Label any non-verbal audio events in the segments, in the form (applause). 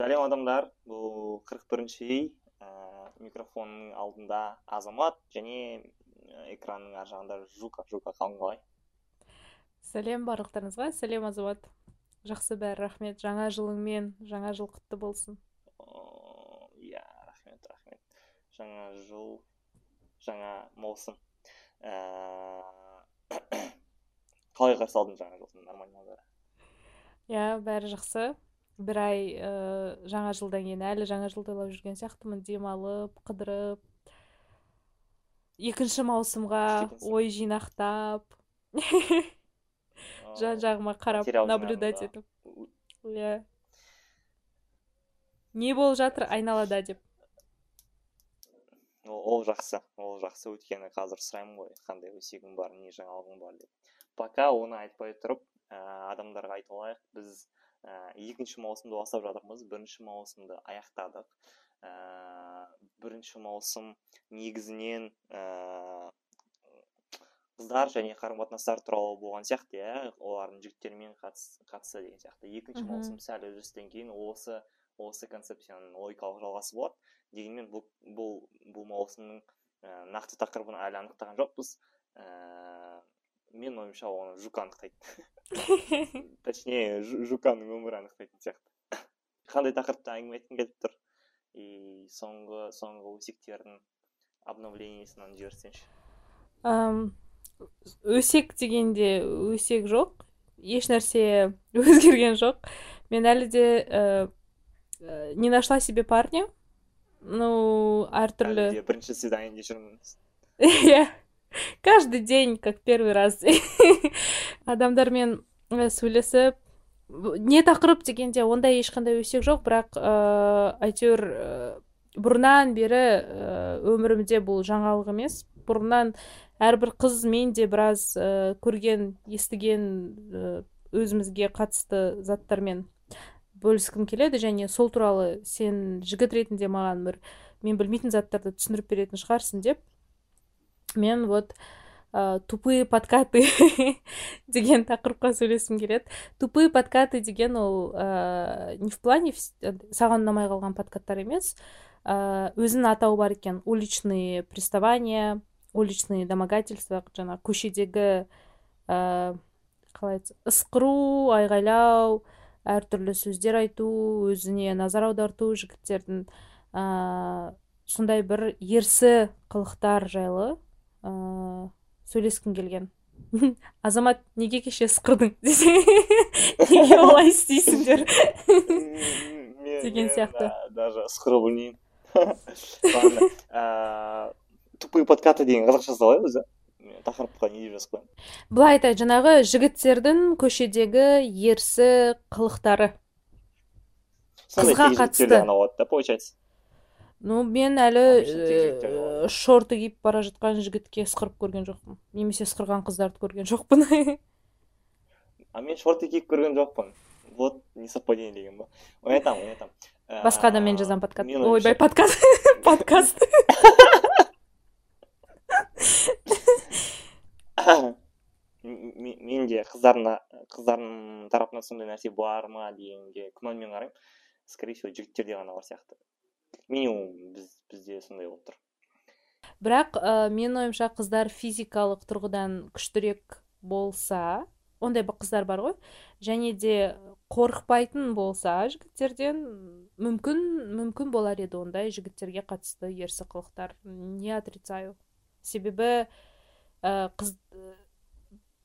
сәлем адамдар. Бұл қырық бірінші үй. Ә, микрофонның алдында азамат және экранның ар жағында жука. Жука қалың қалай? Сәлем барлықтарыңызға сәлем азамат. Жақсы бәрі рахмет. Жаңа жылыңмен жаңа жыл құтты болсын. Иә рахмет рахмет. Жаңа жыл жаңа маусым. Ә... (coughs) қалай қарсы алдың жаңа жылды нормально бәрі? Иә бәрі жақсы. Бір ай ә, жаңа жылдан кейін әлі жаңа жыл тойлап жүрген сияқтымын. Демалып қыдырып екінші маусымға ой жинақтап. Жан жағыма қарап наблюдать етіп. Иә. Не болып жатыр айналада деп. Ол жақсы ол жақсы өйткені қазір сұраймын ғой қандай өсегің бар не жаңалығың бар деп. Пока оны айтпай тұрып ә, адамдарға айтып алайық. Біз ә, екінші маусымды бастап жатырмыз. Бірінші маусымды аяқтадық. Ә, бірінші маусым негізінен ә, қыздар және қарым қатынастар туралы болған сияқты иә олардың жігіттермен қатысы деген сияқты. Екінші маусым сәл үзілістен кейін осы осы концепцияның логикалық жалғасы болады. Дегенмен бұл бұл бұл маусымның ә, нақты тақырыбын әлі анықтаған жоқпыз. Ә, менің ойымша оны жук анықтайды (laughs) точнее жуканың өмірі анықтайтын сияқты. Қандай тақырыпта әңгіме айтқың келіп тұр? И соңғы соңғы өсектердің обновлениесін жіберсеңші. Өсек дегенде өсек жоқ ешнәрсе (laughs) өзгерген жоқ. Мен әлі де ә, не нашла себе парня. Ну әртүрлі бірінші свиданиеде жүрмін. (laughs) Иә. (laughs) каждый день как первый раз. (laughs) Адамдармен сөйлесіп не тақырып дегенде ондай ешқандай өсек жоқ бірақ ә, әйтеуір ә, бұрыннан бері өмірімде бұл жаңалық емес. Бұрыннан әрбір қыз мен де біраз ә, көрген естіген өзімізге қатысты заттармен бөліскім келеді. Және сол туралы сен жігіт ретінде маған бір мен білмейтін заттарды түсіндіріп беретін шығарсың деп. Мен вот ә, тупые подкаты (laughs) деген тақырыпқа сөйлескім келеді. Тупые подкаты деген ол ә, не в плане саған ұнамай қалған подкаттар емес ә, өзінің атауы бар екен. Уличные приставания уличные домогательства жаңа көшедегі ә, қалай ысқыру айғайлау әртүрлі сөздер айту өзіне назар аударту жігіттердің ә, сондай бір ерсі қылықтар жайлы. Ыыы сөйлескім келген. (laughs) Азамат неге кеше ысқырдың (laughs) десе неге олай істейсіңдер? (laughs) Деген сияқты. даже ысқыру білмеймін тупые подкаты деген қазақша салайық өзі тақырыпқа не деп жазып қояйын былай айтайық жаңағы жігіттердің көшедегі ерсі қылықтары. Қызға қатысты. да получается? Ну мен әлі ә, шорты киіп бара жатқан жігітке ысқырып көрген жоқпын. Немесе ысқырған қыздарды көрген жоқпын. А мен шорты киіп көрген жоқпын. Вот несовпадение деген ба. Ой айтамын ой айтамын. Ә, басқа адаммен жазған подкаст. ойбай подкаст. (laughs) Подкаст. Мен де қыздарына қыздардың тарапынан сондай нәрсе бар ма дегенге күмәнмен қараймын. Скорее всего жігіттерде ғана бар сияқты. Минимум біз бізде сондай болып тұр. Бірақ ә, менің ойымша қыздар физикалық тұрғыдан күштірек болса ондай қыздар бар ғой және де қорықпайтын болса жігіттерден мүмкін мүмкін болар еді ондай жігіттерге қатысты ерсі қылықтар не отрицаю. Себебі ә, қыз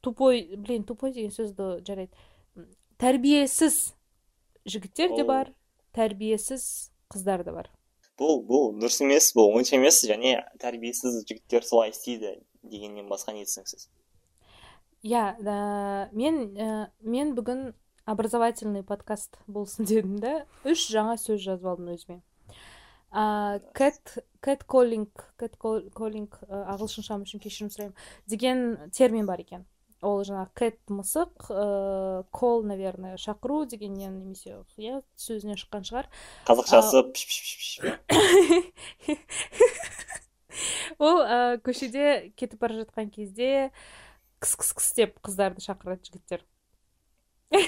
тупой блин тупой деген сөзді жарайды. Тәрбиесіз жігіттер де бар тәрбиесіз қыздар да бар. Бұл бұл дұрыс емес бұл онша емес. Және тәрбиесіз жігіттер солай істейді дегеннен басқа не түсініксіз? Иә мен ә, мен бүгін образовательный подкаст болсын (laughs) дедім да үш жаңа сөз жазып алдым өзіме. Ә, кэт кэт коллинг кэт коллинг ағылшыншам үшін кешірім сұраймын деген термин бар екен. Ол жаңағы кэт мысық ыыы кол наверное шақыру дегеннен немесе иә сөзінен шыққан шығар. Қазақшасы (laughs) ол ә, көшеде кетіп бара жатқан кезде кыс кыс кыс деп қыздарды шақырады жігіттер. (laughs)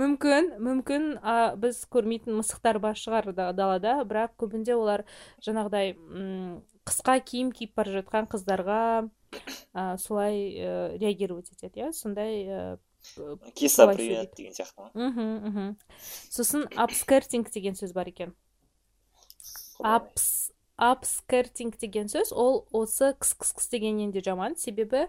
Мүмкін мүмкін а, біз көрмейтін мысықтар бар шығар далада бірақ көбінде олар жаңағыдай қысқа киім киіп бара жатқан қыздарға ә, солай ә, реагировать етеді иә сондай ә, киса привет деген сияқты ма? Мхм мхм сосын апскертинг деген сөз бар екен. Апс апскертинг деген сөз ол осы кс кс кс дегеннен де жаман. Себебі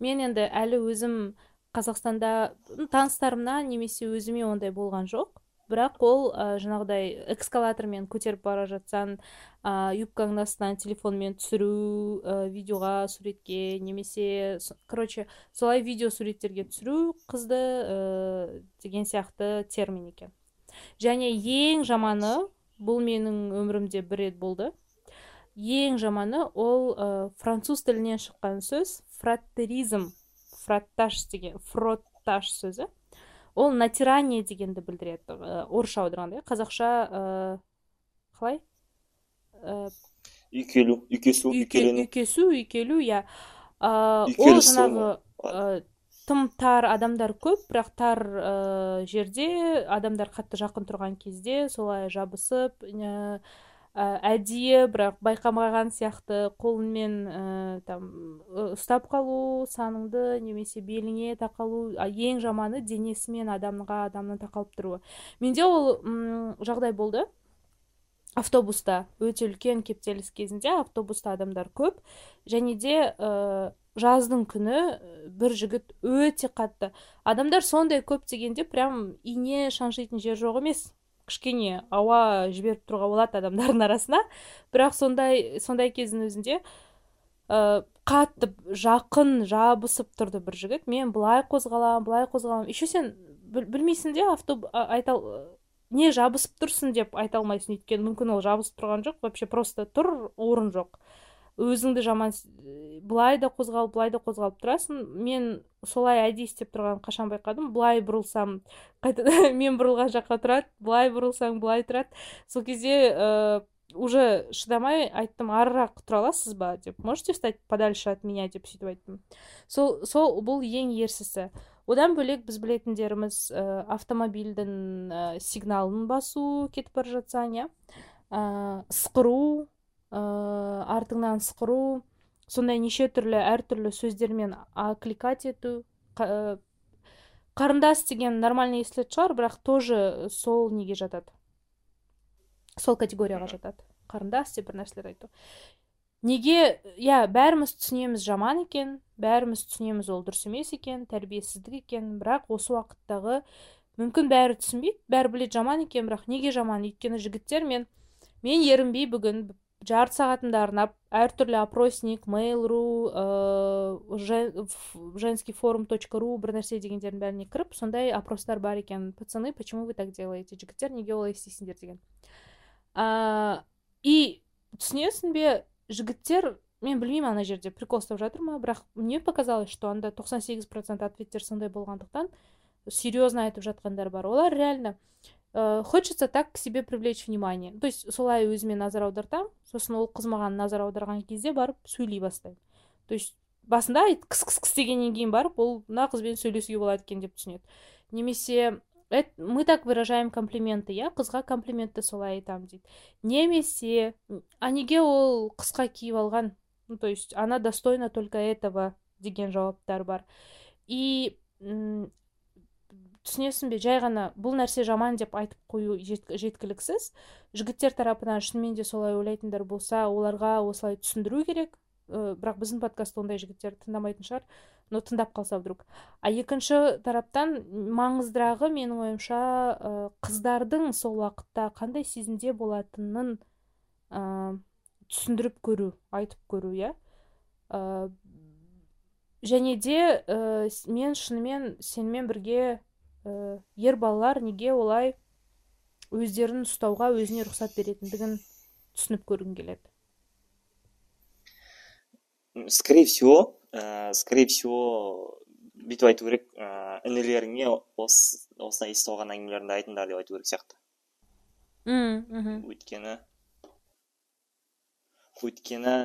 мен енді әлі өзім қазақстанда таныстарымнан немесе өзіме ондай болған жоқ. Бірақ ол ә, жаңағыдай эскалатормен көтеріп бара жатсаң ә, юбкаңның астынан телефонмен түсіру ә, видеоға суретке немесе короче солай видео суреттерге түсіру қызды ә, деген сияқты термин екен. Және ең жаманы бұл менің өмірімде бір рет болды. Ең жаманы ол ә, француз тілінен шыққан сөз фраттеризм фраттаж деген фроттаж сөзі. Ол натирание дегенді білдіреді орысша аударғанда. Иә қазақша ыыы қалай? Үйкелу үйкесу үйкелену үйкесу үйкелу иә. Ол жаңағы тым тар адамдар көп бірақ тар жерде адамдар қатты жақын тұрған кезде солай жабысып әдейі бірақ байқамаған сияқты қолыңмен ә, там ұстап қалу саныңды немесе беліңе тақалу ең жаманы денесімен адамға адамның тақалып тұруы. Менде ол м, жағдай болды. Автобуста өте үлкен кептеліс кезінде автобуста адамдар көп. Және де ә, жаздың күні бір жігіт өте қатты. Адамдар сондай көп дегенде прям ине шаншитын жер жоқ емес. Кішкене ауа жіберіп тұруға болады адамдардың арасына. Бірақ сондай сондай кездің өзінде ә, қатты жақын жабысып тұрды бір жігіт. Мен былай қозғаламын былай қозғаламын еще сен білмейсің де авто айта не жабысып тұрсың деп айта алмайсың. Өйткені мүмкін ол жабысып тұрған жоқ. Вообще просто тұр орын жоқ. Өзіңді жаман былай да қозғалып былай да қозғалып тұрасың. Мен солай әдейі істеп тұрғанын қашан байқадым? Былай бұрылсам қайтадан (laughs) мен бұрылған жаққа тұрады. Былай бұрылсаң былай тұрады. Сол кезде ә, уже шыдамай айттым арырақ тұра аласыз ба деп. Можете встать подальше от меня деп сөйтіп айттым. Сол сол бұл ең ерсісі. Одан бөлек біз білетіндеріміз ә, автомобильдің ә, сигналын басу кетіп бара жатсаң иә ә, ысқыру артыңнан сықыру сондай неше түрлі әртүрлі сөздермен окликать ету. Ә, қарындас деген нормально естілетін шығар бірақ тоже сол неге жатады? Сол категорияға жатады. Қарындас деп бір нәрселер айту. Неге иә бәріміз түсінеміз жаман екен бәріміз түсінеміз ол дұрыс емес екен тәрбиесіздік екен бірақ осы уақыттағы мүмкін бәрі түсінбейді бәрі біледі жаман екен бірақ неге жаман? Өйткені жігіттер мен мен ерінбей бүгін жарты сағатымды арнап әртүрлі опросник mail.ru ә, женский форум точка ру бір нәрсе дегендердің бәріне кіріп сондай опростар бар екен. Пацаны почему вы так делаете? Жігіттер неге олай істейсіңдер? деген. Ә, и түсінесің бе жігіттер мен білмеймін ана жерде прикол ұстап жатыр ма бірақ мне показалось что анда 98 процент ответтер сондай болғандықтан серьезно айтып жатқандар бар. Олар реально хочется так к себе привлечь внимание. То есть солай өзіме назар аудартамын сосын ол қыз маған назар аударған кезде барып сөйлей бастаймын. То есть басында кыс дегеннен кейін барып ол мына қызбен сөйлесуге болады екен деп түсінеді. Немесе мы так выражаем комплименты иә қызға комплиментті солай айтамын дейді. Немесе а неге ол қысқа киіп алған? Ну то есть она достойна только этого деген жауаптар бар. И түсінесің бе? Жай ғана бұл нәрсе жаман деп айтып қою жеткіліксіз. Жігіттер тарапынан шынымен де солай ойлайтындар болса оларға осылай түсіндіру керек. Ә, бірақ біздің подкастты ондай жігіттер тыңдамайтын шығар. Но тыңдап қалса вдруг. А екінші тараптан маңыздырағы менің ойымша ә, қыздардың сол уақытта қандай сезімде болатынын ә, түсіндіріп көру айтып көру иә? Және де мен шынымен сенімен бірге ә, ер балалар неге олай өздерін ұстауға өзіне рұқсат беретіндігін түсініп көргім келеді. Скорее всего ә, скорее всего бүйтіп айту керек ә, інілеріңе осы осылай естіп алған әңгімелеріңді айтыңдар деп айту керек сияқты. Мхм. Өйткені өйткені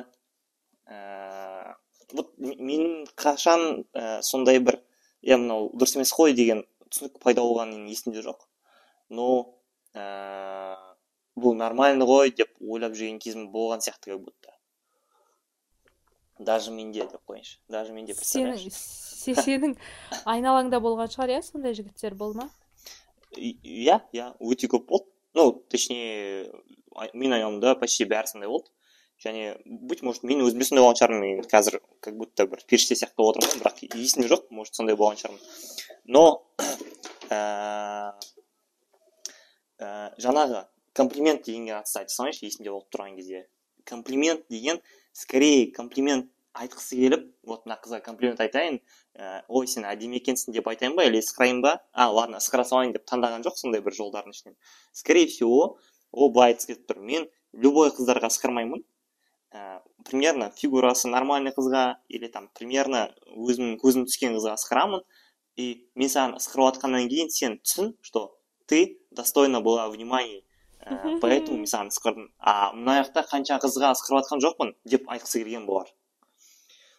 ә, вот мен қашан ә, сондай бір иә мынау дұрыс емес қой деген түсінік пайда болғаны есімде жоқ. Но ә, бұл нормально ғой деп ойлап жүрген кезім болған сияқты как будто. Даже менде деп қояйыншы даже менде сенің (laughs) сенің айналаңда болған шығар иә сондай жігіттер болды ма? Иә иә өте көп болды. Ну точнее менің айналамда почти бәрі сондай болды. Және быть может мен өзім де сондай болған шығармын. Мен қазір как будто бір періште сияқты болып отырмын бірақ есімде жоқ. Может сондай болған шығармын. Но (coughs) ә, ә, жаңағы комплимент дегенге қатысты айта салайыншы есімде болып тұрған кезде. Комплимент деген скорее комплимент айтқысы келіп вот мына қызға комплимент айтайын ә, ой сен әдемі екенсің деп айтайын ба или ысқырайын ба? А ладно ысқыра салайын деп таңдаған жоқ сондай бір жолдардың ішінен. Скорее всего ол былай айтқысы келіп тұр. Мен любой қыздарға ысқырмаймын. Ә, примерно фигурасы нормальный қызға или там примерно өзімнің көзім түскен қызға ысқырамын и мен саған ысқырып жатқаннан кейін сен түсін что ты достойна была внимания. Ә, поэтому мен саған ысқырдым а мына жақта қанша қызға ысқырып жатқан жоқпын деп айтқысы келген болар.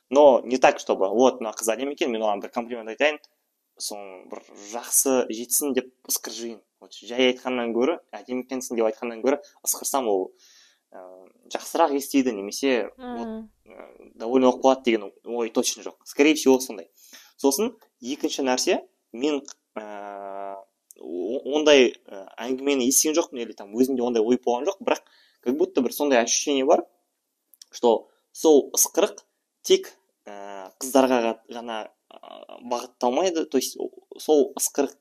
Но не так чтобы вот мына қыз әдемі екен мен оған бір комплимент айтайын. Соны бір жақсы жетсін деп ысқырып жіберейін вот жай айтқаннан гөрі әдемі екенсің деп айтқаннан гөрі ысқырсам ол жақсырақ естиді немесе вот довольно болып қалады деген ой точно жоқ. Скорее всего сондай. Сосын екінші нәрсе мен ә, ондай әңгімені естіген жоқпын или там өзімде ондай ой болған жоқ. Бірақ как будто бір сондай ощущение бар что сол ысқырық тек ә, қыздарға ғана бағытталмайды. То есть сол ысқырық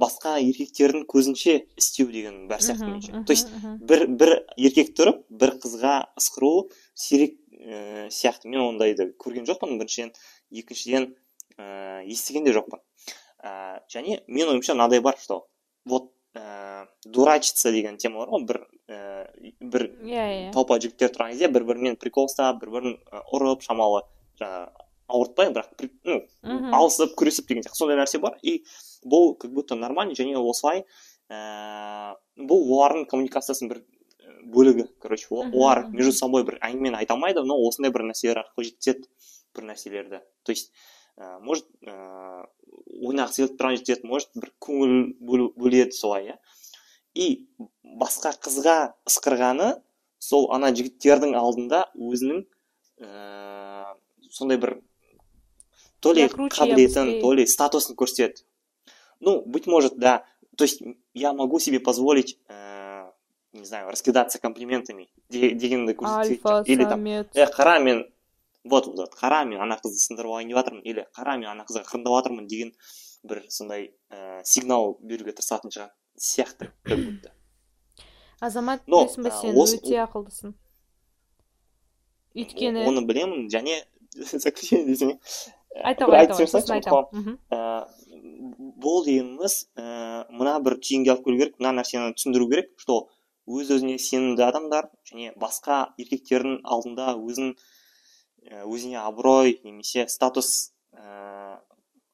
басқа еркектердің көзінше істеу деген бар сияқты меніңше. то есть бір бір еркек тұрып бір қызға ысқыру сирек ә, сияқты. Мен ондайды көрген жоқпын. Біріншіден екіншіден ә, естіген де жоқпын. Ә, және мен ойымша мынадай бар что вот ә, дурачиться деген тема бар ғой. Бір ә, бір иә yeah, иә. толпа жігіттер тұрған кезде бір бірімен прикол ұстап бір бірін ұрып шамалы жаңағы ауыртпай бірақ ну алысып күресіп деген сияқты сондай нәрсе бар. И бұл как будто нормально және осылай ә, бұл олардың коммуникациясының бір бөлігі. Короче олар между собой бір әңгімені айта алмайды но осындай бір нәрселер арқылы жеткізеді бір нәрселерді. То есть ә, может ә, ойнағысы келіп тұрған жеткізеді может бір көңіл бөледі солай иә. И басқа қызға ысқырғаны сол ана жігіттердің алдында өзінің ә, сондай бір то ли қабілетін то ли статусын көрсетеді ну, быть может, да. То есть я могу себе позволить, э, не знаю, раскидаться комплиментами. Дегенді көрсетейік или там э қара мен вот вот қара мен ана қызды сындырып алайын деп жатырмын или қара мен ана қызға қырындап жатырмын деген бір сондай ә, сигнал беруге тырысатын шығар сияқты как (clears throat) будто азамат білесің ба сен өте ақылдысың өйткені оны білемін және (laughs) заключение десең айта ғой айта ғой сосын айтамын. бұл дегеніміз ә, мына бір түйінге алып келу керек мына нәрсені түсіндіру керек что өз өзіне сенімді адамдар және басқа еркектердің алдында өзін өзіне абырой немесе статус ә,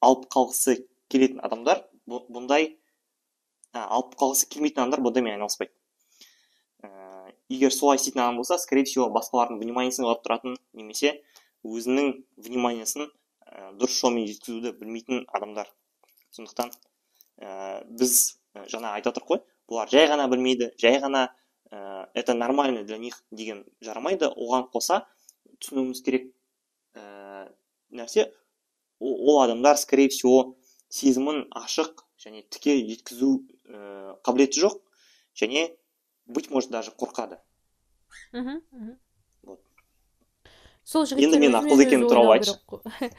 алып қалғысы келетін адамдар бұндай ә, алып қалғысы келмейтін адамдар бұндаймен айналыспайды ә, егер солай істейтін адам болса скорее всего басқалардың вниманиесін алып тұратын немесе өзінің вниманиясын ә, дұрыс жолмен жеткізуді білмейтін адамдар. Сондықтан ә, біз жаңа айтып отырмық қой бұлар жай ғана білмейді жай ғана ә, это нормально для них деген жарамайды. Оған қоса түсінуіміз керек ә, нәрсе ол адамдар скорее всего сезімін ашық және тіке жеткізу ә, қабілеті жоқ және быть может даже қорқады. Мхм сол жігіттер енді мен ақылды екенім туралы айтшы.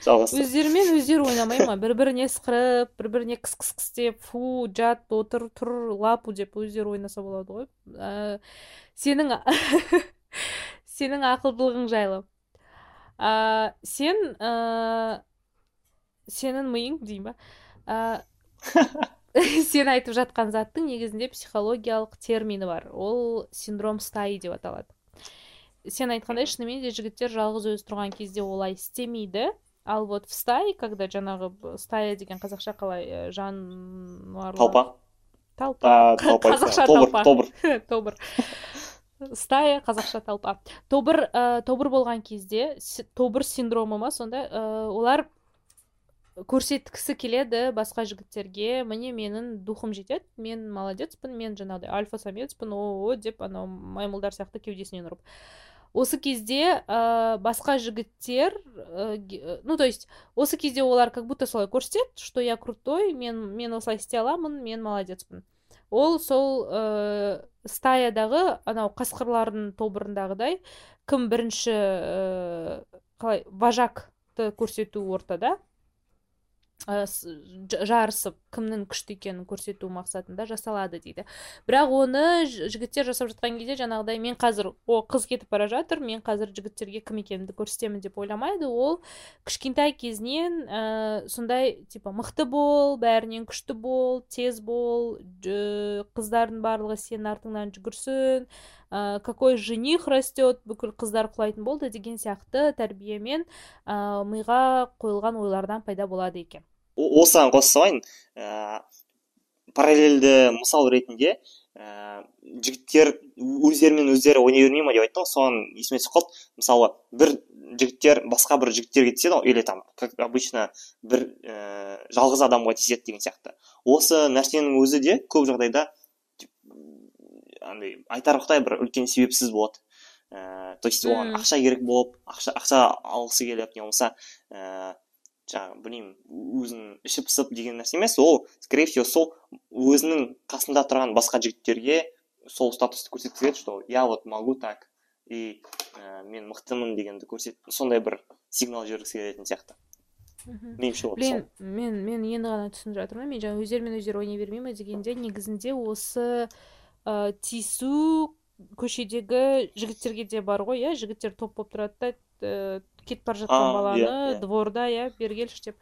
жалғастыр өздерімен өздері ойнамай ма? Бір біріне ысқырып бір біріне қыс қыс қыс деп фу жат отыр тұр лапу деп өздері ойнаса болады ғой. Ә, сенің (laughs) сенің ақылдылығың жайлы. Ә, сен ә, сенің миың деймін ба? Ә, (laughs) сен айтып жатқан заттың негізінде психологиялық термині бар. Ол синдром стаи деп аталады. Сен айтқандай шынымен де жігіттер жалғыз өзі тұрған кезде олай істемейді. Ал вот в стае когда жаңағы стая деген қазақша қалай э, жануарлар? Толпа. Толпа. Қазақша толпа. тобыр. (laughs) Тобыр. Стая қазақша толпа. Тобыр ә, тобыр болған кезде тобыр синдромы ма сонда? Ә, олар көрсеткісі келеді басқа жігіттерге. Міне менің духым жетеді. Мен молодецпін. Мен жаңағыдай альфа самецпін о деп анау маймылдар сияқты кеудесінен ұрып. Осы кезде ә, басқа жігіттер ә, ну то есть осы кезде олар как будто солай көрсетеді что я крутой мен мен осылай істей аламын мен молодецпін. Ол сол ә, стаядағы анау қасқырлардың тобырындағыдай кім бірінші ә, қалай вожакты көрсету ортада жарысып кімнің күшті екенін көрсету мақсатында жасалады дейді. Бірақ оны жігіттер жасап жатқан кезде жаңағыдай мен қазір о қыз кетіп бара жатыр мен қазір жігіттерге кім екенімді көрсетемін деп ойламайды ол кішкентай кезінен ә, сондай типа мықты бол бәрінен күшті бол тез бол қыздардың барлығы сенің артыңнан жүгірсін ә, какой жених растет бүкіл қыздар құлайтын болды деген сияқты тәрбиемен ә, миға қойылған ойлардан пайда болады екен. Осыған қоса салайын ә, параллельді мысал ретінде ә, жігіттер өздерімен өздері ойнай бермей ма деп айтты ғой соған есіме түсіп қалды. Мысалы бір жігіттер басқа бір жігіттерге тиіседі ғой или там как обычно бір ә, жалғыз адамға тиіседі деген сияқты. Осы нәрсенің өзі де көп жағдайда андай айтарлықтай бір үлкен себепсіз болады. Ә, то есть оған ақша керек болып ақша ақша алғысы келіп не болмаса ә, жаңағы білмеймін өзінің іші пысып деген нәрсе емес ол скорее всего сол өзінің қасында тұрған басқа жігіттерге сол статусты көрсеткісі келеді что я вот могу так и ә, мен мықтымын дегенді көрсет сондай бір сигнал жібергісі келетін сияқты. Меніңше блин мен мен енді ғана түсініп жатырмын мен жаңа өздерімен өздері ойнай бермей ма дегенде негізінде осы ә, тиісу көшедегі жігіттерге де бар ғой иә жігіттер топ болып тұрады да ә, кетіп бара жатқан баланы yeah, иә, иә. дворда иә бері келші деп.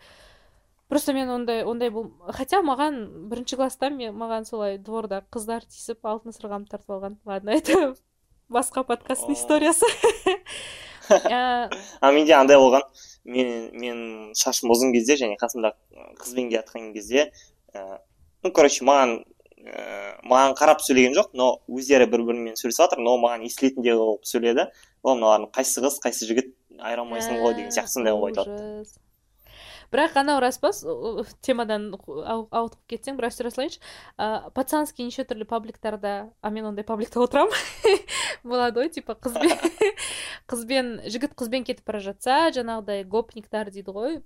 Просто мен ондай ондай бұл хотя маған бірінші класста мен маған солай дворда қыздар тиісіп алтын сырғамды тартып алған. Ладно это (laughs) басқа подкасттың историясы. (laughs) А менде андай болған. Мен мен шашым ұзын кезде және қасымда қызбен келе жатқан кезде ә, ну короче маған ә, маған қарап сөйлеген жоқ но өздері бір бірімен сөйлесіп жатыр но маған естілетіндей қылып сөйледі. Ол мыналардың қайсы қыз қайсы жігіт айыра алмайсың ғой деген сияқты сондай қылып бірақ анау рас па темадан ауытқып кетсең бір істер салайыншы. Ә, пацанский неше түрлі пабликтарда а мен ондай пабликта отырамын. (laughs) Болады ғой типа қызбен (laughs) қызбен жігіт қызбен кетіп бара жатса жаңағыдай гопниктар дейді ғой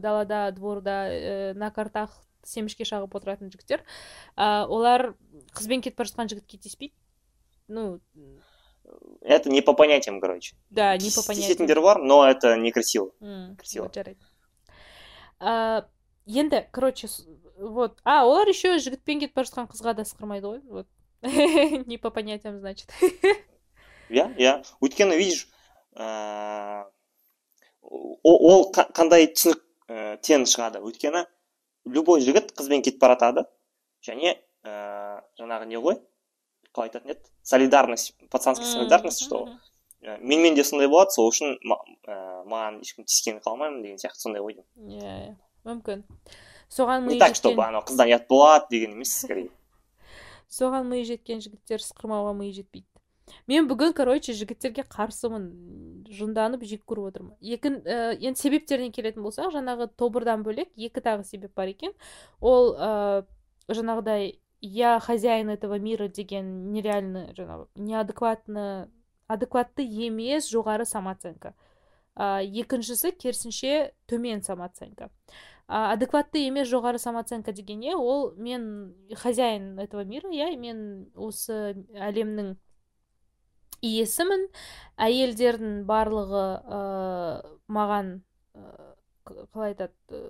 далада дворда ә, на картах семішке шағып отыратын жігіттер. Ә, олар қызбен кетіп бара жатқан жігітке тиіспейді. Ну это не по понятиям короче. Да не по понятиям. тиісетіндер бар но это некрасиво. Красиво. жарайды ә, енді короче вот. А олар еще жігітпен кетіп бара жатқан қызға да сықырмайды ғой вот. (laughs) Не по понятиям значит. (laughs) Иә иә өйткені видишь ыыы ол қандай түсінік тен шығады. Өйткені любой жігіт қызбен кетіп бара жатады және ә, жаңағы не ғой? Қалай айтатын еді? Солидарность пацанский солидарность что ә, менімен де сондай болады сол үшін ә, маған ешкім тиіскенін қаламаймын деген сияқты сондай ой иә иә. Мүмкін. Соған не так чтобы анау қыздан ұят болады деген емес скорее. (laughs) Соған миы жеткен жігіттер сықырмауға миы жетпейді. Мен бүгін короче жігіттерге қарсымын жынданып жек көріп отырмын. Екі ә, енді себептеріне келетін болсақ жаңағы тобырдан бөлек екі тағы себеп бар екен. Ол ә, жаңағыдай я хозяин этого мира деген нереально жаңағы неадекватно адекватты емес жоғары самооценка. Ә, екіншісі керісінше төмен самооценка. Ә, адекватты емес жоғары самооценка деген не ол мен хозяин этого мира иә мен осы әлемнің иесімін әйелдердің барлығы ә, маған ә, қалай айтады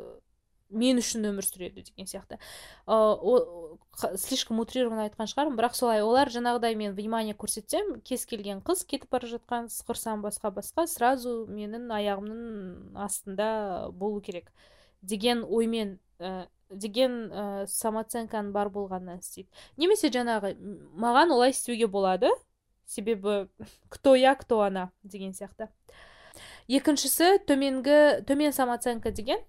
мен үшін өмір сүреді деген сияқты. Ә, слишком утрированно айтқан шығармын бірақ солай. Олар жаңағыдай мен внимание көрсетсем кез келген қыз кетіп бара жатқан сықырсам басқа басқа сразу менің аяғымның астында болу керек деген оймен ә, деген ә, самооценканың бар болғанынан істейді. Немесе жаңағы маған олай істеуге болады себебі кто я кто она деген сияқты. Екіншісі төменгі төмен самооценка деген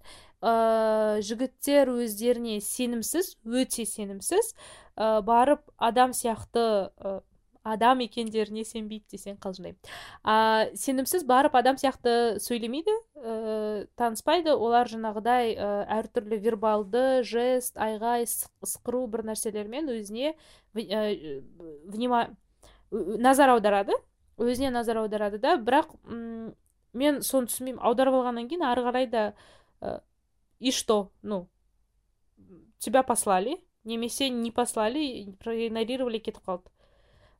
ә, жігіттер өздеріне сенімсіз өте сенімсіз ә, барып адам сияқты ә, адам екендеріне сенбейді десең қалжыңдаймын. А сенімсіз барып адам сияқты сөйлемейді ә, таныспайды. Олар жаңағыдай ә, әртүрлі вербалды жест айғай ысқыру бір нәрселермен өзіне ә, внима назар аударады өзіне назар аударады да. Бірақ мен соны түсінбеймін. Аударып алғаннан кейін ары қарай да и что? Ну тебя послали немесе не послали проигнорировали кетіп қалды.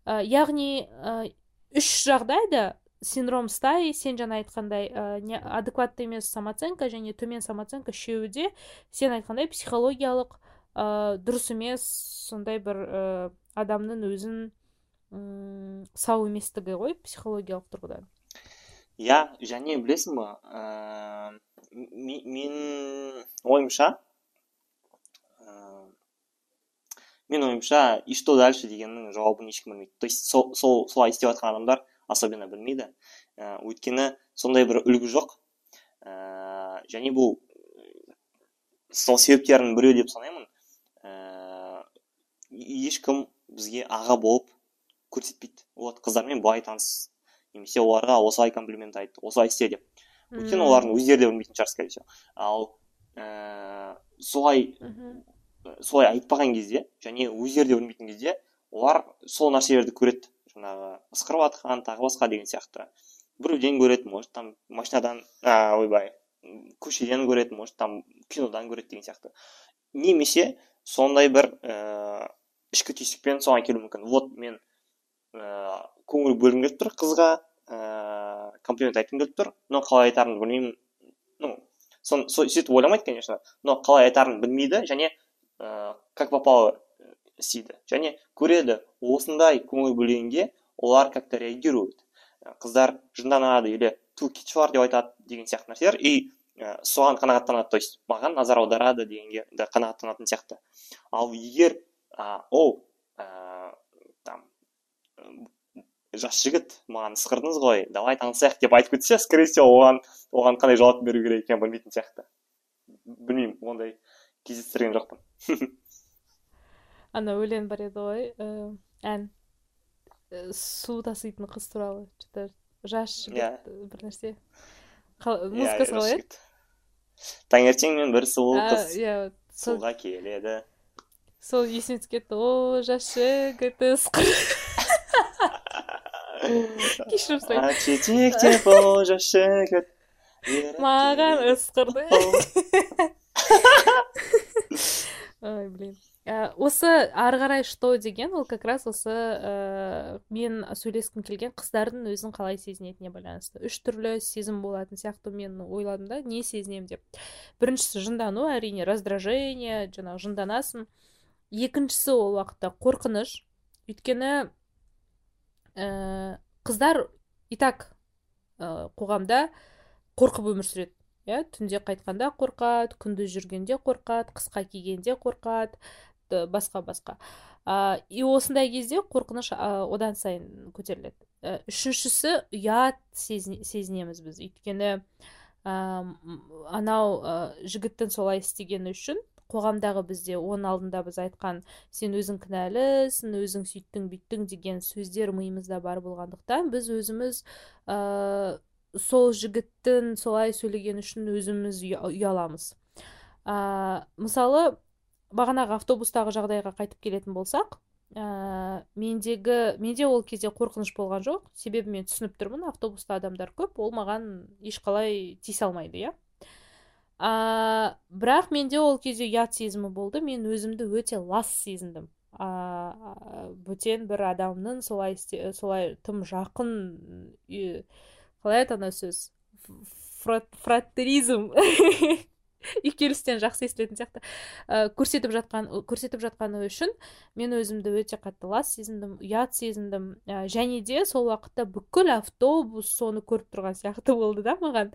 Ә, яғни ә, үш жағдайда синдром стаи сен жаңа айтқандай ә, адекватты емес самооценка және төмен самооценка үшеуі де сен айтқандай психологиялық ә, дұрыс емес сондай бір ә, адамның өзін сау еместігі ғой психологиялық тұрғыдан иә және білесің ба ә, мен ойымша мен ойымша и что дальше? дегеннің жауабын ешкім білмейді. То есть сол сол солай істеп жатқан адамдар особенно білмейді. Ә, өйткені сондай бір үлгі жоқ. Ә, және бұл сол себептердің біреуі деп санаймын. Ә, ешкім бізге аға болып көрсетпейді. Вот қыздармен былай таныс. Немесе оларға осылай комплимент айт осылай істе деп. Өйткені олардың өздері де білмейтін шығар скорее всего. Ал ә, солай солай айтпаған кезде және өздері де білмейтін кезде олар сол нәрселерді көреді. Жаңағы ысқырып жатқан тағы басқа деген сияқты. Біреуден көреді может там машинадан ә, ойбай көшеден көреді может там кинодан көреді деген сияқты. Немесе сондай бір ә, ішкі түйсікпен соған келуі мүмкін. Вот мен ә, көңіл бөлгім келіп тұр қызға ә, комплимент айтқым келіп тұр. Но қалай айтарымды білмеймін. Ну сөйтіп ойламайды конечно но қалай айтарын білмейді және ә, как попало істейді. Және көреді осындай көңіл бөлгенге олар как то реагируют қыздар жынданады или ту бар деп айтады деген сияқты нәрселер. И ә, соған қанағаттанады то есть маған назар аударады дегенге да қанағаттанатын сияқты. Ал егер ә, ол жас жігіт маған ысқырдыңыз ғой давай танысайық деп айтып кетсе скорее всего оған оған қандай жауап беру керек екенін білмейтін сияқты. Білмеймін ондай кездестірген жоқпын. (laughs) Ана өлең бар еді ғой ән. Су таситын қыз туралы что то жас жігіт бір нәрсе. Музыкасы қалай еді таңертең мен бір сұлу қыз иә суға келеді. сол есіме түсіп кетті. О жас жігіт ысқыр (laughs) жетектеп о жас жігіт маған ысқырды ой блин. Осы ары қарай что деген ол как раз осы ә, мен сөйлескім келген қыздардың өзін қалай сезінетініне байланысты. Үш түрлі сезім болатын сияқты мен ойладым да не сезінемін деп. Біріншісі жындану әрине раздражение жаңағы жынданасың. Екіншісі ол уақытта қорқыныш. Өйткені ә, қыздар и так ә, қоғамда қорқып өмір сүреді. Иә түнде қайтқанда қорқады күндіз жүргенде қорқады қысқа кигенде қорқады басқа басқа. Ә, и осындай кезде қорқыныш ә, одан сайын көтеріледі. Ә, үшіншісі ұят сезінеміз біз. Өйткені ә, анау ә, жігіттің солай істегені үшін қоғамдағы бізде оның алдында біз айтқан сен өзің кінәлісің өзің сөйттің бүйттің деген сөздер миымызда бар болғандықтан біз өзіміз ә, сол жігіттің солай сөйлегені үшін өзіміз ұяламыз. Ә, мысалы бағанағы автобустағы жағдайға қайтып келетін болсақ ә, мендегі менде ол кезде қорқыныш болған жоқ. Себебі мен түсініп тұрмын автобуста адамдар көп ол маған ешқалай тиісе алмайды иә. Ә, бірақ менде ол кезде ұят сезімі болды. Мен өзімді өте лас сезіндім. Ә, бөтен бір адамның солай солай тым жақын қалай еді ана сөз? Фратеризм үйкелістен (laughs) жақсы естілетін сияқты. Ә, көрсетіп жатқан көрсетіп жатқаны үшін мен өзімді өте қатты лас сезіндім ұят сезіндім. Ә, және де сол уақытта бүкіл автобус соны көріп тұрған сияқты болды да маған.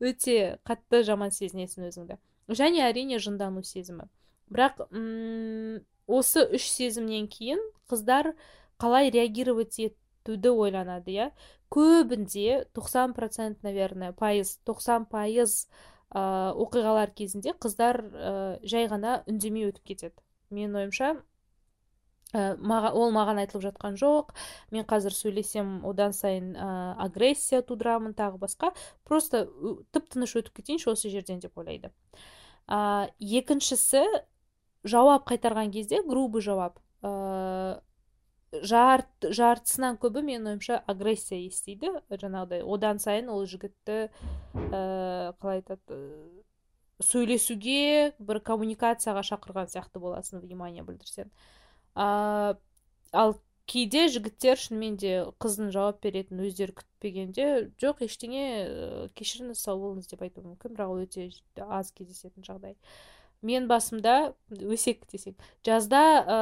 Өте қатты жаман сезінесің өзіңді. Және әрине жындану сезімі. Бірақ ұм, осы үш сезімнен кейін қыздар қалай реагировать етуді ойланады иә? Көбінде 90 процент наверное пайыз 90 пайыз оқиғалар кезінде қыздар ә, жай ғана үндемей өтіп кетеді. Менің ойымша ол маған айтылып жатқан жоқ. Мен қазір сөйлесем одан сайын ә, агрессия тудырамын тағы басқа. Просто тып тыныш өтіп кетейінші осы жерден деп ойлайды. Ә, екіншісі жауап қайтарған кезде грубый жауап. Ә, жарт, жартысынан көбі менің ойымша агрессия естиді. Жаңағыдай одан сайын ол жігітті ә, қалай айтады сөйлесуге бір коммуникацияға шақырған сияқты боласың внимание білдірсең. Ә, ал кейде жігіттер шынымен де қыздың жауап беретінін өздері күтпегенде жоқ ештеңе кешіріңіз сау болыңыз деп айтуы мүмкін бірақ ол өте аз кездесетін жағдай. Мен басымда өсек десек жазда ә,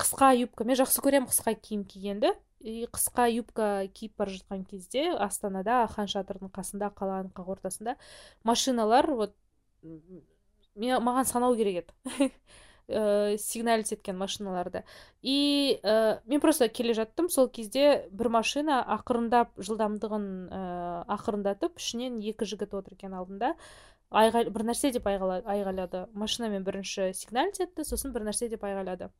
қысқа юбка мен жақсы көремін қысқа киім кигенді. И қысқа юбка киіп бара жатқан кезде астанада хан шатырдың қасында қаланың қақ ортасында машиналар вот маған санау керек еді. (laughs) ә, сигналить еткен машиналарды. И ә, мен просто келе жаттым сол кезде бір машина ақырындап жылдамдығын ә, ақырындатып ішінен екі жігіт отыр екен алдында. Айғай, бір нәрсе деп айғайлады машинамен бірінші сигналить етті сосын бір нәрсе деп айғайлады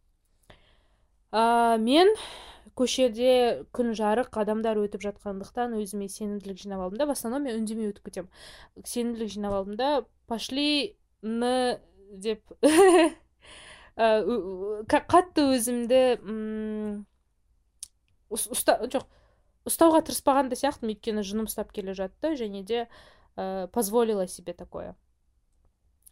ә, мен көшеде күн жарық адамдар өтіп жатқандықтан өзіме сенімділік жинап алдым да в основном мен үндемей өтіп кетемін. Сенімділік жинап алдым да пошли н деп (laughs) қатты өзімді ұста жоқ ұстауға тырыспаған да сияқтымын өйткені жыным ұстап келе жатты және де ә, позволила себе такое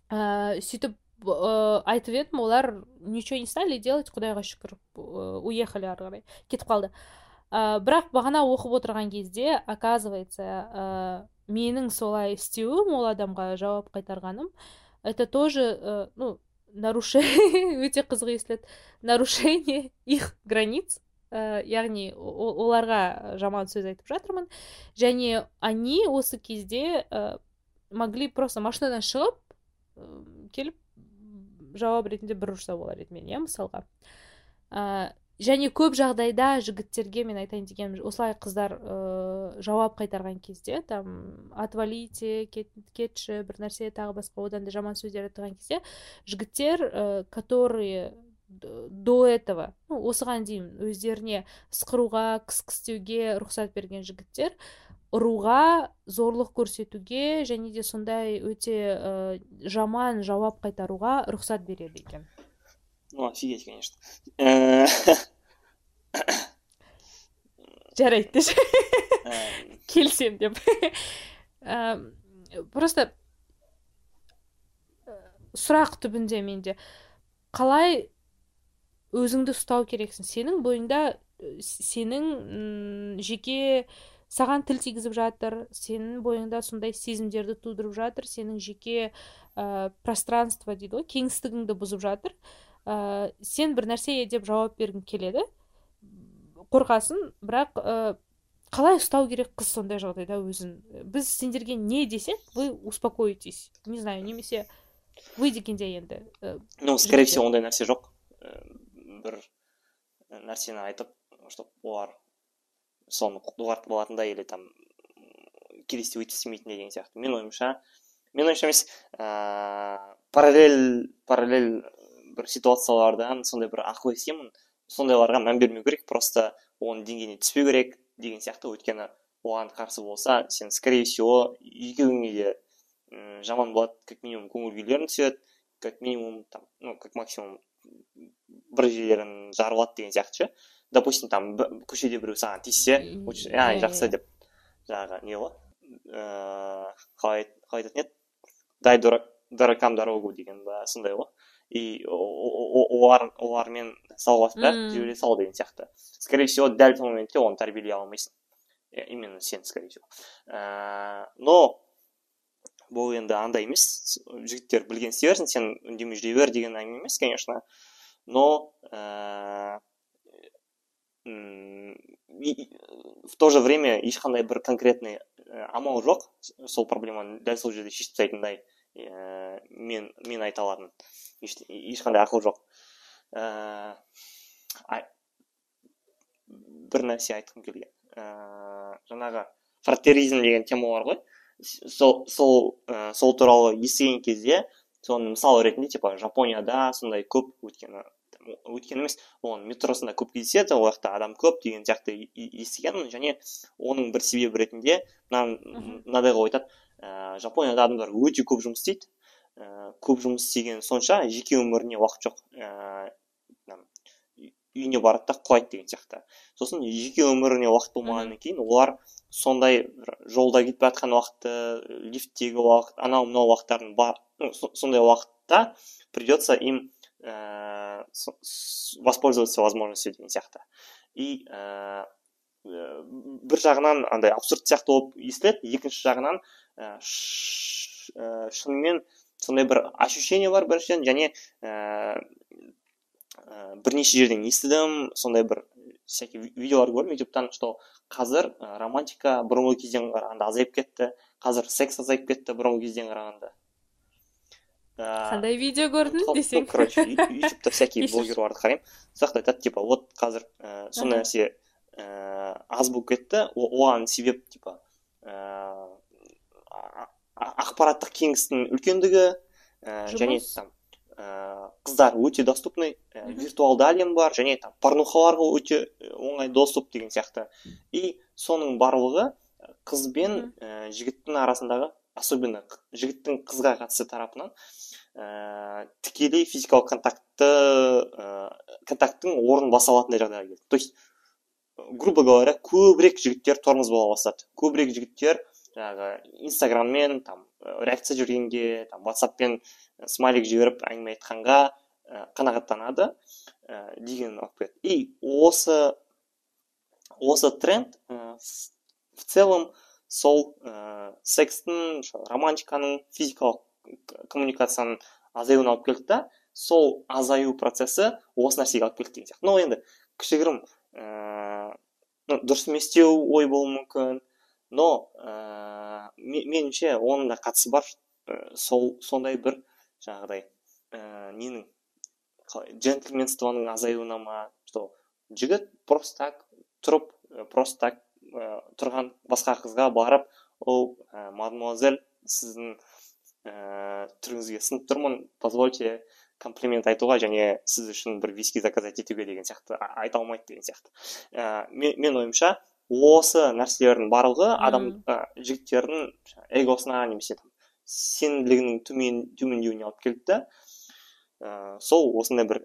ә, сөйтіп ә, айтып едім олар ничего не стали делать құдайға шүкір уехали ары қарай кетіп қалды ә, бірақ бағана оқып отырған кезде оказывается ә, менің солай істеуім ол адамға жауап қайтарғаным это тоже ә, ну нарушение өте қызық естіледі нарушение (laughs) их границ. Ә, яғни оларға жаман сөз айтып жатырмын және они осы кезде ә, могли просто машинадан шығып келіп жауап ретінде бір ұрса болар еді мен иә мысалға ә, және көп жағдайда жігіттерге мен айтайын дегенім осылай қыздар ә, жауап қайтарған кезде там отвалите кет, кетші бір нәрсе тағы басқа одан да жаман сөздер айтқан кезде жігіттер ә, которые до этого ну, осыған дейін өздеріне ысқыруға кіс кістеуге рұқсат берген жігіттер ұруға зорлық көрсетуге және де сондай өте ә, жаман жауап қайтаруға рұқсат береді екен. Ну офигеть конечно. Жарайды деші келісемін деп просто сұрақ түбінде менде. Қалай өзіңді ұстау керексің? Сенің бойыңда сенің жеке саған тіл тигізіп жатыр сенің бойыңда сондай сезімдерді тудырып жатыр сенің жеке ә, пространство дейді ғой кеңістігіңді бұзып жатыр. Ә, сен бір нәрсе деп жауап бергің келеді. Қорқасың бірақ ә, қалай ұстау керек қыз сондай жағдайда өзін? Біз сендерге не десек вы успокоитесь. Не знаю немесе вы дегенде енді ну скорее всего ондай нәрсе жоқ. Бір нәрсені айтып чтобы олар соны доғартып алатындай или там келесіде өйтіп істемейтіндей деген сияқты. Менің ойымша менің ойымша емес ә, параллель параллель бір ситуациялардан сондай бір ақыл естимін сондайларға мән бермеу керек просто оның деңгейіне түспеу керек деген сияқты. Өйткені оған қарсы болса сен скорее всего екеуіңе де м жаман болады. Как минимум көңіл күйлерің түседі как минимум там ну как максимум бір жерлерің жарылады деген сияқты ше. Допустим там көшеде біреу саған тиіссе а жақсы деп. Жаңағы не ғой ыыы қалай қалай айтатын еді? Дай дуракам дорогу деген ба сондай ғой. И олар олармен салғыласып жүре сал деген сияқты. Скорее всего дәл сол моментте оны тәрбиелей алмайсың. Именно сен скорее всего. Но бұл енді андай емес. Жігіттер білген істей сен үндемей жүре бер деген әңгіме емес конечно. Но в то же время ешқандай бір конкретный амал жоқ. Сол проблеманы дәл сол жерде шешіп тастайтындай ә, мен мен айта алатын ешқандай ақыл жоқ ә, бір нәрсе айтқым келген ә, жаңағы фратеризм деген тема бар ғой сол сол ә, сол туралы естіген кезде соны мысал ретінде типа жапонияда сондай көп өйткені өйткені емес оған метросында көп кездеседі ол жақта адам көп деген сияқты естігенмін және оның бір себебі ретінде мынадайға қойып айтады ә, жапонияда адамдар өте көп жұмыс істейді ә, көп жұмыс істеген сонша жеке өміріне уақыт жоқ. Ә, үйіне барады да құлайды деген сияқты. Сосын жеке өміріне уақыт болмағаннан кейін олар сондай жолда кетіп бара жатқан уақытты лифттегі уақыт анау мынау уақыттардың бар сондай уақытта придется им ә, воспользоваться возможностью деген сияқты. И ә, бір жағынан андай абсурд сияқты болып естіледі. Екінші жағынан ә, шынымен сондай бір ощущение бар біріншіден және ә, бірнеше жерден естідім. Сондай бір всякий видеолар көрдім ютубтан что қазір романтика бұрынғы кезден қарағанда азайып кетті. Қазір секс азайып кетті бұрынғы кезден қарағанда. Қандай видео көрдің десең? короче (laughs) ютубта всякий блогерларды қараймын. Сол жақта айтады типа вот қазір ә, сондай нәрсе ә, аз болып кетті. Оған себеп типа ә, ақпараттық кеңістіктің үлкендігі ә, және там ә, қыздар өте доступный ә, виртуалды әлем бар және там порнухаларға өте оңай доступ деген сияқты. И соның барлығы қыз бен ә, жігіттің арасындағы особенно жігіттің қызға қатысты тарапынан ә, тікелей физикалық контактты ә, контакттың орнын баса алатындай жағдайға келді. То есть грубо говоря көбірек жігіттер тормоз бола бастады. Көбірек жігіттер жаңағы инстаграммен там реакция жібергенге там ватсаппен смайлик жіберіп әңгіме айтқанға ә, қанағаттанады ә, деген алып келеді. И осы осы тренд ә, в целом сол ә, секстің романтиканың физикалық коммуникацияның азаюына алып келді да сол азаю процесі осы нәрсеге алып келді деген сияқты. Но енді кішігірім ііі дұрыс емес те ой болуы мүмкін но ііі меніңше оның да қатысы бар. Сол сондай бір жаңағыдай ііі ненің джентльменствоның азаюына ма что жігіт просто так тұрып просто так тұрған басқа қызға барып ол мадемуазель сіздің ә, түріңізге сынып тұрмын позвольте комплимент айтуға және сіз үшін бір виски заказать етуге деген сияқты айта алмайды деген сияқты. Ә, мен, мен ойымша осы нәрселердің барлығы адам ә, жігіттердің эгосына немесе там сенімділігінің төмен төмендеуіне алып келді да ә, сол осындай бір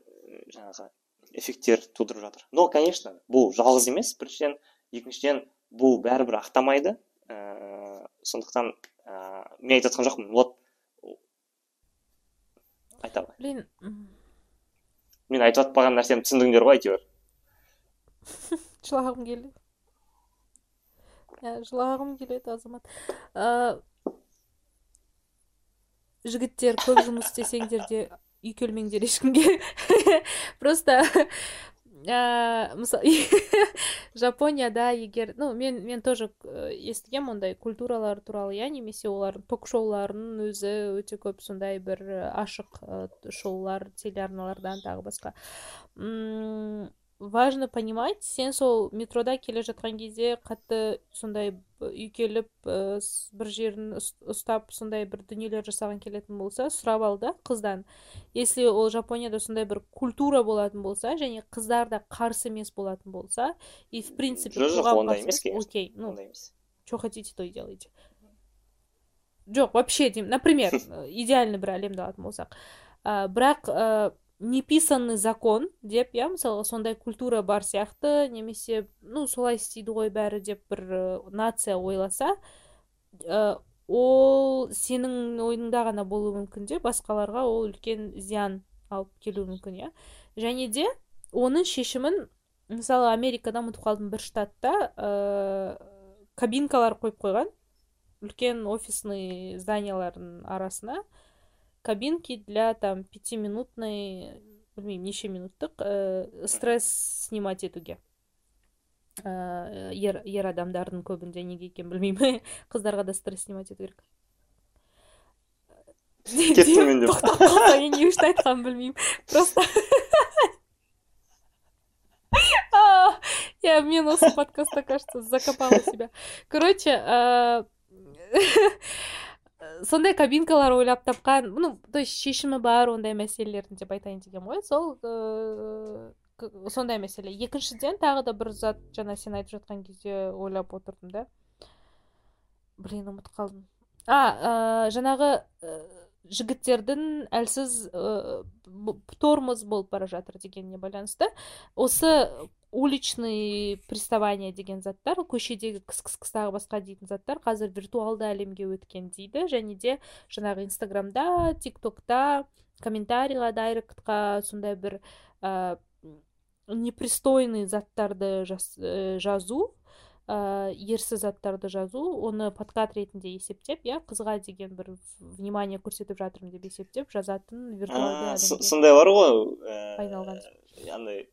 жаңағы эффекттер тудырып жатыр. Но конечно бұл жалғыз емес. Біріншіден екіншіден бұл бәрібір ақтамайды. Ә, сондықтан ә, мен айтып жатқан жоқпын. Вот айта блин мен айтып жатпаған нәрсемді түсіндіңдер ғой әйтеуір. (laughs) Жылағым келді иә жылағым келеді азамат. Ә, жігіттер көп жұмыс істесеңдер де үй келмеңдер ешкімге. (laughs) Просто ә, мысалы (laughs) жапонияда егер ну мен мен тоже естігемін ондай культуралар туралы. Иә немесе олардың ток шоуларының өзі өте көп сондай бір ашық шоулар телеарналардан тағы басқа. важно понимать сен сол метрода келе жатқан кезде қатты сондай үйкеліп ә, бір жерін ұстап сондай бір дүниелер жасаған келетін болса сұрап ал да қыздан если ол жапонияда сондай бір культура болатын болса және қыздар да қарсы емес болатын болса и в принципе жоқ ондай емес окей ну что хотите то и делайте жоқ вообще деймін например (laughs) идеальный бір әлемді алатын болсақ ә, бірақ неписанный закон деп иә мысалға сондай культура бар сияқты немесе ну солай істейді ғой бәрі деп бір нация ойласа ә, ол сенің ойыңда ғана болуы мүмкін де басқаларға ол үлкен зиян алып келуі мүмкін иә. Және де оның шешімін мысалы америкада ұмытып қалдым бір штатта ә, кабинкалар қойып қойған үлкен офисный зданиялардың арасына. кабинки для там пятиминутной білмеймін неше минуттық ә, стресс снимать етуге ә, ер, ер адамдардың көбінде неге екенін білмеймін қыздарға (laughs) да стресс снимать ету керек кеттім мен деп тоқтап қалсаң не үшін айтқанын білмеймін просто (laughs) я мен осы подкастта кажется закопала себя короче (laughs) сондай кабинкалар ойлап тапқан ну то есть шешімі бар ондай мәселелердің деп айтайын деген ғой сол ыыы сондай мәселе. Екіншіден тағы да бір зат жаңа сен айтып жатқан кезде ойлап отырдым да. Блин ұмытып қалдым. А жаңағы жігіттердің әлсіз ыыы тормоз болып бара жатыр дегеніне байланысты. Осы уличный приставание деген заттар көшедегі кіс кіс кіс тағы басқа дейтін заттар қазір виртуалды әлемге өткен дейді. Және де жаңағы инстаграмда тик токта комментарийға дайректқа сондай бір ә, непристойный заттарды жаз, ә, жазу. Ә, ерсі заттарды жазу оны подкат ретінде есептеп иә қызға деген бір внимание көрсетіп жатырмын деп есептеп жазатын виртуалды сондай бар ғой айналған андай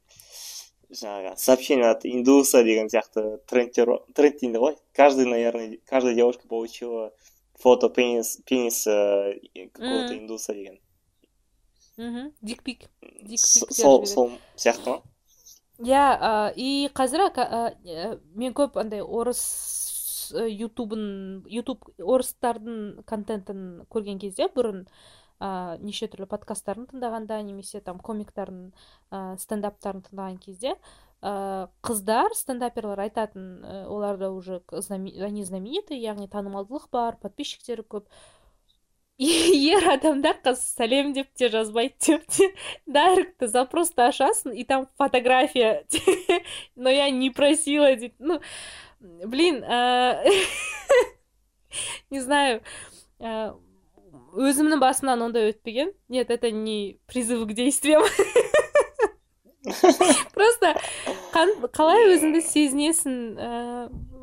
жаңағы сообщение от индуса деген сияқты трендтер тренд дейді ғой. Каждый наверное каждая девушка получила фото пенис пениса какого то индуса деген. Мхм дикпик. Сол сол сияқты ма? Иә и қазір мен көп андай орыс ютубын ютуб орыстардың контентін көрген кезде бұрын ә, неше түрлі подкасттарын тыңдағанда немесе там комиктарын ә, стендаптарын тыңдаған кезде ә, қыздар стендаперлар айтатын ә, оларда уже они знаменитые яғни танымалдылық бар подписчиктері көп. ер адамдар қыз сәлем деп те жазбайды деп те дайректті запросты ашасың и там фотография (laughs) но я не просила дейді ну блин (laughs) не знаю өзімнің басымнан ондай өтпеген нет это не призыв к действиям (laughs) просто қалай өзіңді сезінесің? Ә,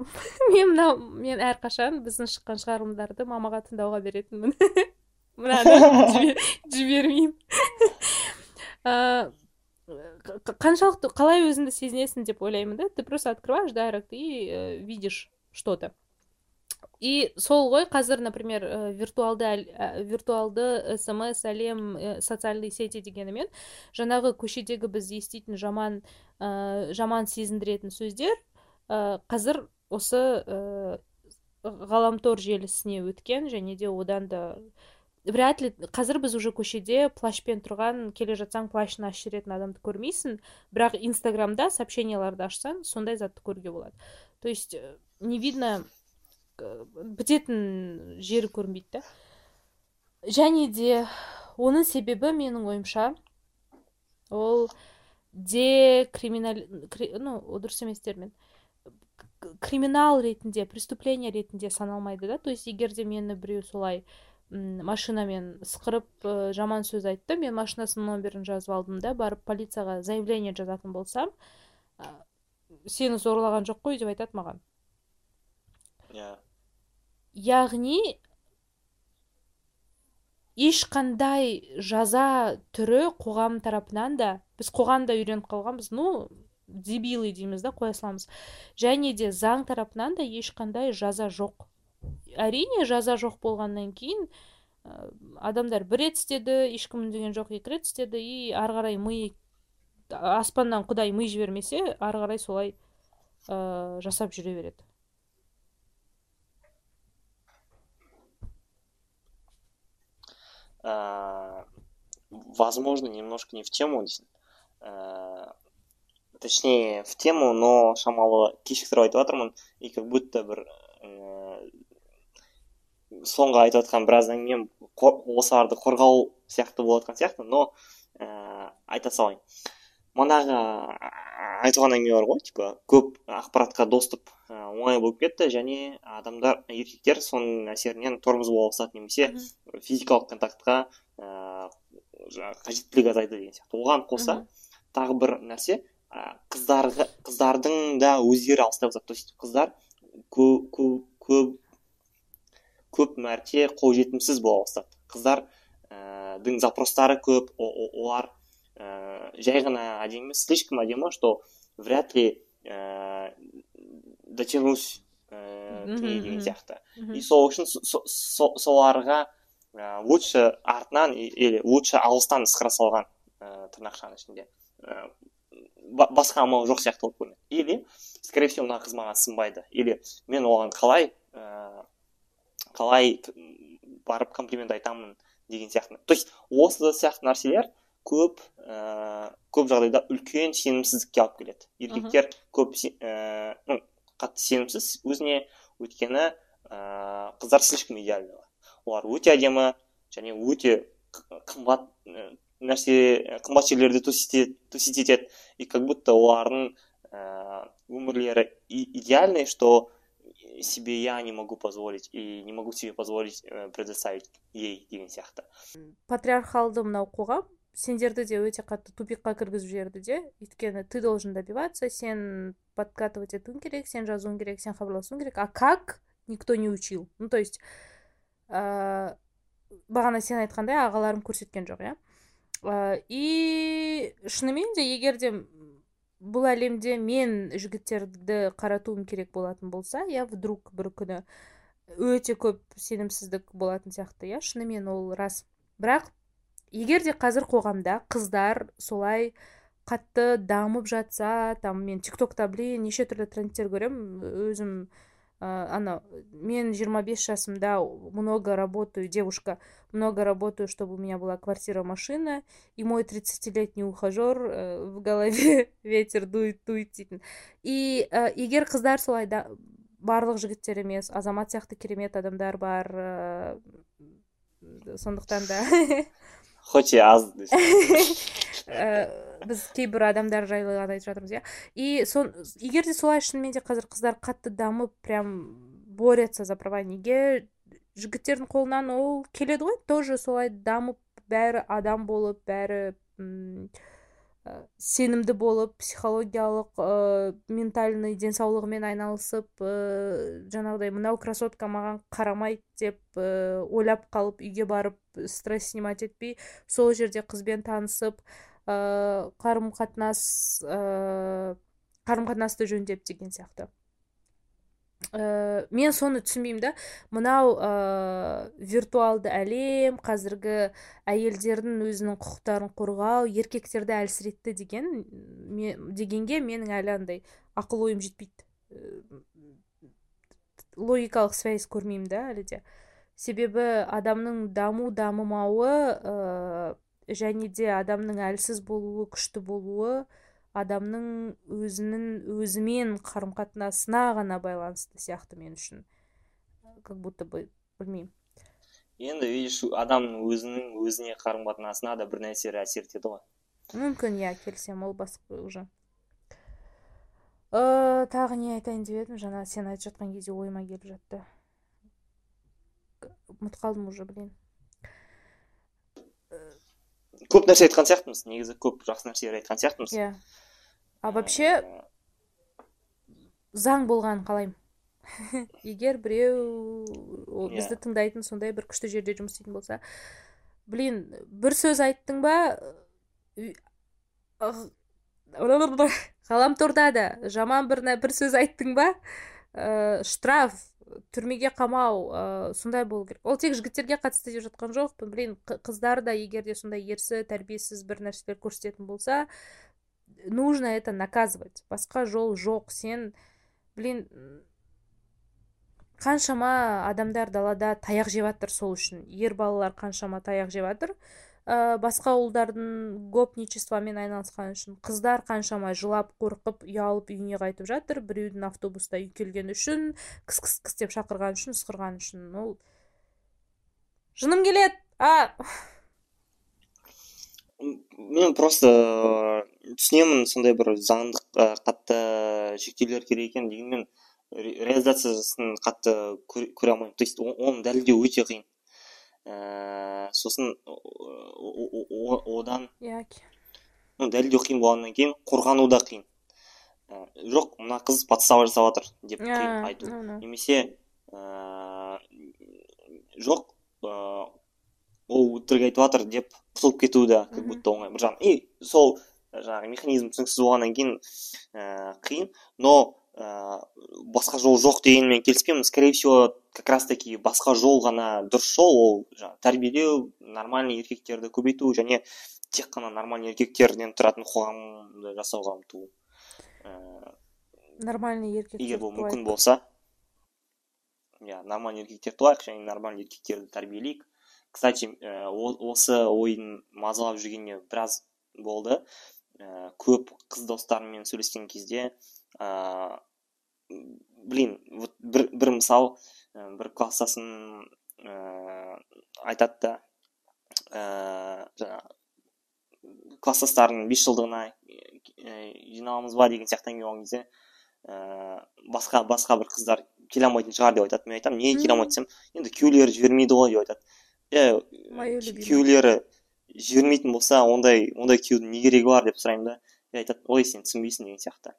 (laughs) мен мынау мен әрқашан біздің шыққан шығарылымдарды мамаға тыңдауға беретінмін. (laughs) Мынаны (laughs) жібермеймін. Қаншалықты қалай өзіңді сезінесің деп ойлаймын да ты просто открываешь дайрект и э, видишь что то и сол ғой қазір например э, виртуалды э, виртуалды смс әлем э, социальный сети дегенімен жаңағы көшедегі біз еститін жаман ә, жаман сезіндіретін сөздер ә, қазір осы ә, ғаламтор желісіне өткен және де одан да вряд ли қазір біз уже көшеде плащпен тұрған келе жатсаң плащын ашып жіберетін адамды көрмейсің бірақ инстаграмда сообщенияларды ашсаң сондай затты көруге болады. То есть не видно бітетін жері көрінбейді да және де оның себебі менің ойымша ол декриминал ну дұрыс емес термин. Криминал ретінде преступление ретінде саналмайды да. То есть егер де мені біреу солай машинамен сықырып ә, жаман сөз айтты мен машинасының номерін жазып алдым да барып полицияға заявление жазатын болсам ә, сені зорлаған жоқ қой деп айтады маған. Иә. Яғни ешқандай жаза түрі қоғам тарапынан да біз қоғамда үйреніп қалғанбыз. Ну дебилы дейміз да қоя саламыз. Және де заң тарапынан да ешқандай жаза жоқ. Әрине жаза жоқ болғаннан кейін адамдар бір рет істеді ешкім үндеген жоқ екі рет істеді и ары қарай ми аспаннан құдай ми жібермесе ары қарай солай ә, жасап жүре береді. Возможно, немножко не в тему, точнее в тему но шамалы кешіктіріп айтып жатырмын и как будто бір ә, соңғы айтып жатқан біраз әңгімем осыларды қорғау сияқты болып жатқан сияқты но ә, айта салайын. Манағы айтылған әңгіме бар ғой типа көп ақпаратқа доступ оңай болып кетті. Және адамдар еркектер соның әсерінен тормоз бола бастады немесе физикалық контактқа ыыы қажеттілік азайды деген сияқты. Оған қоса тағы бір нәрсе қыздарға қыздардың да өздері алыстай бастады то есть қыздар көп көп көп мәрте қолжетімсіз бола бастады. Қыздардың запростары көп олар жай ғана әдемі емес слишком әдемі что вряд ли ә, дотянусь ә, деген сияқты и сол үшін соларға ә, лучше артынан или лучше алыстан ысқыра салған ә, тырнақшаның ішінде. Ә, басқа амал жоқ сияқты болып көрінеді. Или скорее всего мына қыз маған сынбайды. Или мен оған қалай ә, қалай барып комплимент айтамын деген сияқты. То есть осы сияқты нәрселер көп ә, көп жағдайда үлкен сенімсіздікке алып келеді еркектер көп ә, ну қатты сенімсіз өзіне өйткені ә, қыздар слишком идеальны олар өте әдемі және өте қымбат нәрсе қымбат жерлерде тусить етеді и как будто олардың ә, өмірлері идеальный что себе я не могу позволить и не могу себе позволить э, предоставить ей деген сияқты. Патриархалды мынау қоғам? Сендерді де өте қатты тупикқа кіргізіп жіберді де. Өйткені ты должен добиваться сен подкатывать етуің керек сен жазуың керек сен хабарласуың керек. А как? Никто не учил. Ну то есть ә, бағана сен айтқандай ағаларым көрсеткен жоқ иә. Ә, и шынымен де егер де бұл әлемде мен жігіттерді қаратуым керек болатын болса иә вдруг бір күні өте көп сенімсіздік болатын сияқты иә шынымен ол рас. Бірақ егер де қазір қоғамда қыздар солай қатты дамып жатса там мен тик токта блин неше түрлі трендтер көремін өзім ана мен 25 жасымда много работаю девушка много работаю чтобы у меня была квартира машина и мой 30-летний ухажер э, в голове (laughs) ветер дует дует дейтін и ә, егер қыздар солай да барлық жігіттер емес азамат сияқты керемет адамдар бар ә, сондықтан да. (laughs) хоть и аз (laughs) біз кейбір адамдар жайлы ғана айтып жатырмыз иә. И сон егер де солай шынымен де қазір қыздар қатты дамып прям борются за права неге жігіттердің қолынан ол келеді ғой. Тоже солай дамып бәрі адам болып бәрі Э, сенімді болып психологиялық ә, ментальный денсаулығымен айналысып ә, жаңағыдай мынау красотка маған қарамайды деп ә, ойлап қалып үйге барып стресс снимать етпей сол жерде қызбен танысып ә, қарым қатынас ә, қарым қатынасты жөндеп деген сияқты. Ә, мен соны түсінбеймін да. Мынау ә, виртуалды әлем қазіргі әйелдердің өзінің құқықтарын қорғау еркектерді әлсіретті деген дегенге менің әлі андай ақыл ойым жетпейді. Логикалық связь көрмеймін да әлі де. Себебі адамның даму дамымауы ә, және де адамның әлсіз болуы күшті болуы адамның өзінің өзімен қарым қатынасына ғана байланысты сияқты мен үшін. Как будто бы білмеймін. Енді видишь адамның өзінің өзіне қарым қатынасына да бір нәрселер әсер етеді ғой. Мүмкін иә келісемін ол басқа уже. Ә, тағы не айтайын деп едім? Жаңа сен айтып жатқан кезде ойыма келіп жатты. Ұмытып қалдым уже блин. Көп нәрсе айтқан сияқтымыз негізі көп жақсы нәрселер айтқан сияқтымыз. Иә. А вообще заң болғанын қалаймын. (laughs) Егер біреу иә. бізді тыңдайтын сондай бір күшті жерде жұмыс істейтін болса блин бір сөз айттың ба ғаламторда да жаман бір, бір сөз айттың ба ә, штраф түрмеге қамау ә, сондай болу керек. Ол тек жігіттерге қатысты деп жатқан жоқпын. Блин қыздар да егер де сондай ерсі тәрбиесіз бір нәрселер көрсететін болса нужно это наказывать. Басқа жол жоқ. Сен блин қаншама адамдар далада таяқ жеп жатыр сол үшін. Ер балалар қаншама таяқ жеп жатыр ә, басқа ұлдардың гопничествомен айналысқан үшін қыздар қаншама жылап қорқып ұялып үйіне қайтып жатыр біреудің автобуста үй келгені үшін кіс кіс кіс деп шақырған үшін ысқырған үшін. Ол жыным келеді. А! Мен просто түсінемін сондай бір заңдық қатты шектеулер керек екен дегенмен реализациясын қатты көре алмаймын. То есть оны дәлелдеу өте қиын. Ә, сосын одан иә дәлелдеу қиын болғаннан кейін қорғану да қиын. Ә, жоқ мына қыз подстава жасап жатыр деп қиын айту. немесе ә, жоқ ол өтірік айтып жатыр деп құтылып кету да как будто оңай. Бір жағынан. И сол жаңағы механизм түсініксіз болғаннан кейін ә, қиын. Но ә, басқа жол жоқ дегенмен келіспеймін. Скорее всего как раз таки басқа жол ғана дұрыс жол ол жаңағы тәрбиелеу нормальный еркектерді көбейту және тек қана нормальный еркектерден тұратын қоғамды жасауға ұмтылу ә, нормальный еркек егер бұл мүмкін болса. Иә нормальный еркектер туайық және нормальный еркектерді тәрбиелейік. Кстати ә, осы ойын мазалап жүргеніне біраз болды. Ә, көп қыз достарыммен сөйлескен кезде ә, блин вот бір, бір мысал ә, бір класстасым ә, айтады да. Ә, жаңағы класстастардың бес жылдығына жиналамыз ба деген сияқты әңгіме болған кезде ә, басқа басқа бір қыздар келе алмайтын шығар деп айтады. Мен айтамын неге келе алмайды десем енді күйеулері жібермейді ғой деп айтады. Иә күйеулері жібермейтін болса ондай ондай күйеудің не керегі бар деп сұраймын да. И айтады ой сен түсінбейсің деген сияқты.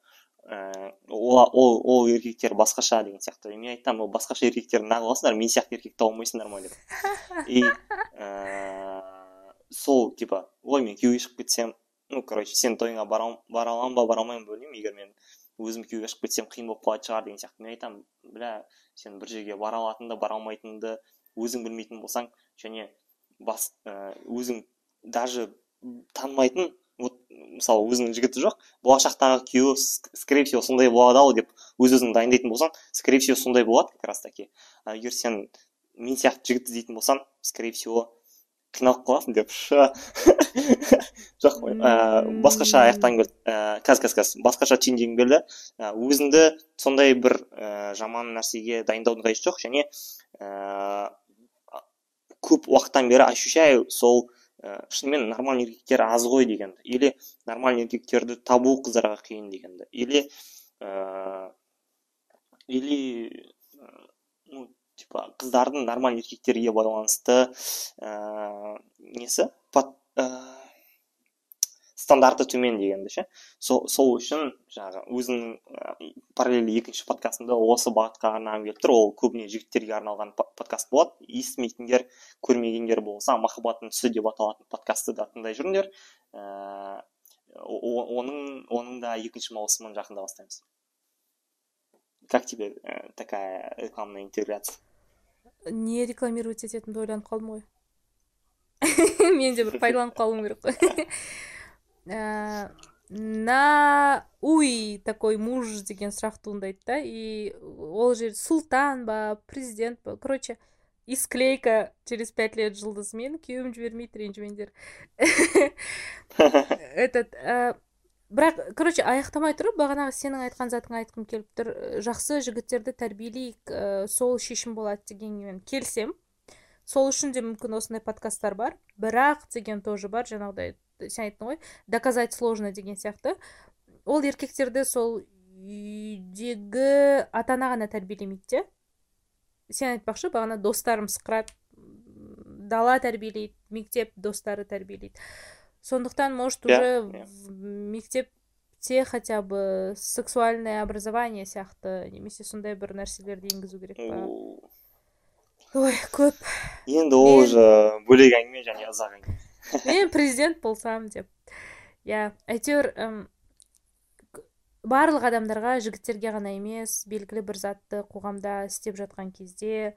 Ыыы ол, ол ол еркектер басқаша деген сияқты. Мен айтамын ол басқаша еркектерді неғып аласыңдар мен сияқты еркек тауа алмайсыңдар ма деп. И ыыы (laughs) сол типа ой мен күйеуге шығып кетсем ну короче сенің тойыңа бара, бара аламын ба бара алмаймын ба білмеймін егер мен өзім күйеуге шығып кетсем қиын болып қалатын шығар деген сияқты. Мен айтамын бля сен бір жерге бара алатыныңды бара алмайтыныңды өзің білмейтін болсаң және бас ә, өзің даже танымайтын вот мысалы өзінің жігіті жоқ. Болашақтағы күйеуі скорее всего сондай болады ау деп өз өзіңді дайындайтын болсаң скорее всего сондай болады как раз таки. Егер сен мен сияқты жігіт іздейтін болсаң скорее всего қиналып қаласың деп. (laughs) Жоқ ә, басқаша аяқтан келді ә, қазір қазір қазір. Басқаша түйіндегім келді. Өзіңді сондай бір ә, жаман нәрсеге дайындаудың қажеті жоқ және ә, көп уақыттан бері ощущаю сол ә, шынымен нормальный еркектер аз ғой дегенді. Или нормальный еркектерді табу қыздарға қиын дегенді. Или ә, или ну типа қыздардың нормальный еркектерге байланысты ә, несі? Пат, ә, стандарты төмен дегенді ше сол, сол үшін жаңағы өзінің ә, екінші подкастында осы бағытқа арнағым келіп тұр. Ол көбіне жігіттерге арналған подкаст болады. Естімейтіндер көрмегендер болса махаббаттың түсі деп аталатын подкастты да тыңдай жүріңдер. Ә, оның оның да екінші маусымын жақында бастаймыз. Как тебе э, такая рекламная интеграция? Не рекламировать ететінімді ойланып қалдым ғой. (laughs) Мен де бір пайдаланып қалуым керек қой. Ә, на уй такой муж деген сұрақ туындайды да и ол жерде сұлтан ба президент па короче и склейка через пять лет жұлдызымен күйеуім жібермейді ренжімеңдер (laughs) этот бірақ короче аяқтамай тұрып бағанағы сенің айтқан затыңа айтқым келіп тұр жақсы жігіттерді тәрбиелейік ә, сол шешім болады дегенмен келсем сол үшін де мүмкін осындай подкасттар бар. Бірақ деген тоже бар жаңағыдай сен айттың ғой доказать сложно деген сияқты. Ол еркектерді сол үйдегі ата ана ғана тәрбиелемейді де. Сен айтпақшы бағана достарым сықырады дала тәрбиелейді мектеп достары тәрбиелейді. Сондықтан может уже в мектепте хотя бы сексуальное образование сияқты немесе сондай бір нәрселерді енгізу керек па? Ой көп. Енді ол уже бөлек әңгіме және ұзақ әңгіме. Мен президент болсам деп. Иә әйтеуір барлық адамдарға жігіттерге ғана емес белгілі бір затты қоғамда істеп жатқан кезде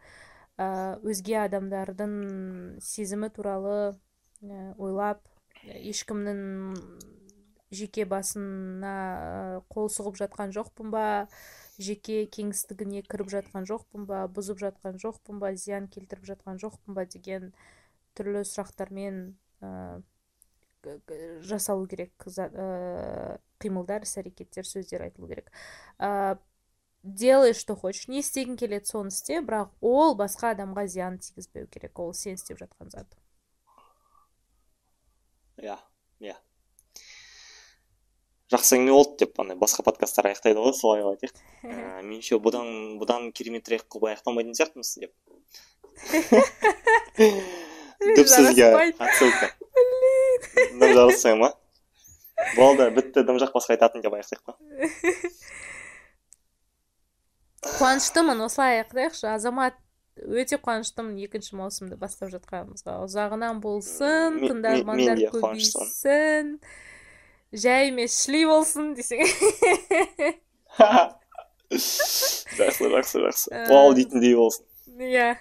өзге адамдардың сезімі туралы ойлап ешкімнің жеке басына қол сұғып жатқан жоқпын ба жеке кеңістігіне кіріп жатқан жоқпын ба бұзып жатқан жоқпын ба зиян келтіріп жатқан жоқпын ба деген түрлі сұрақтармен жасалу керек ә, қимылдар іс әрекеттер сөздер айтылу керек. Ә, делай что хочешь. Не істегің келеді соны істе бірақ ол басқа адамға зиян тигізбеу керек. Ол сен істеп жатқан зат. Иә иә. Жақсы әңгіме болды деп андай басқа подкасттар аяқтайды ғой солай қылып айтайық ә, меніңше бұдан бұдан кереметірек қылып аяқтамайтын сияқтымыз деп. (laughs) дым сөзге отсылка дым жарыссай ма болды бітті дым жақпасқа айтатын деп аяқтайық па қуаныштымын осылай аяқтайықшы азамат өте қуаныштымын екінші маусымды бастап жатқанымызға ұзағынан болсын тыңдармандар көбейсін жай емес шли болсын десең жақсы жақсы жақсы вау дейтіндей болсын иә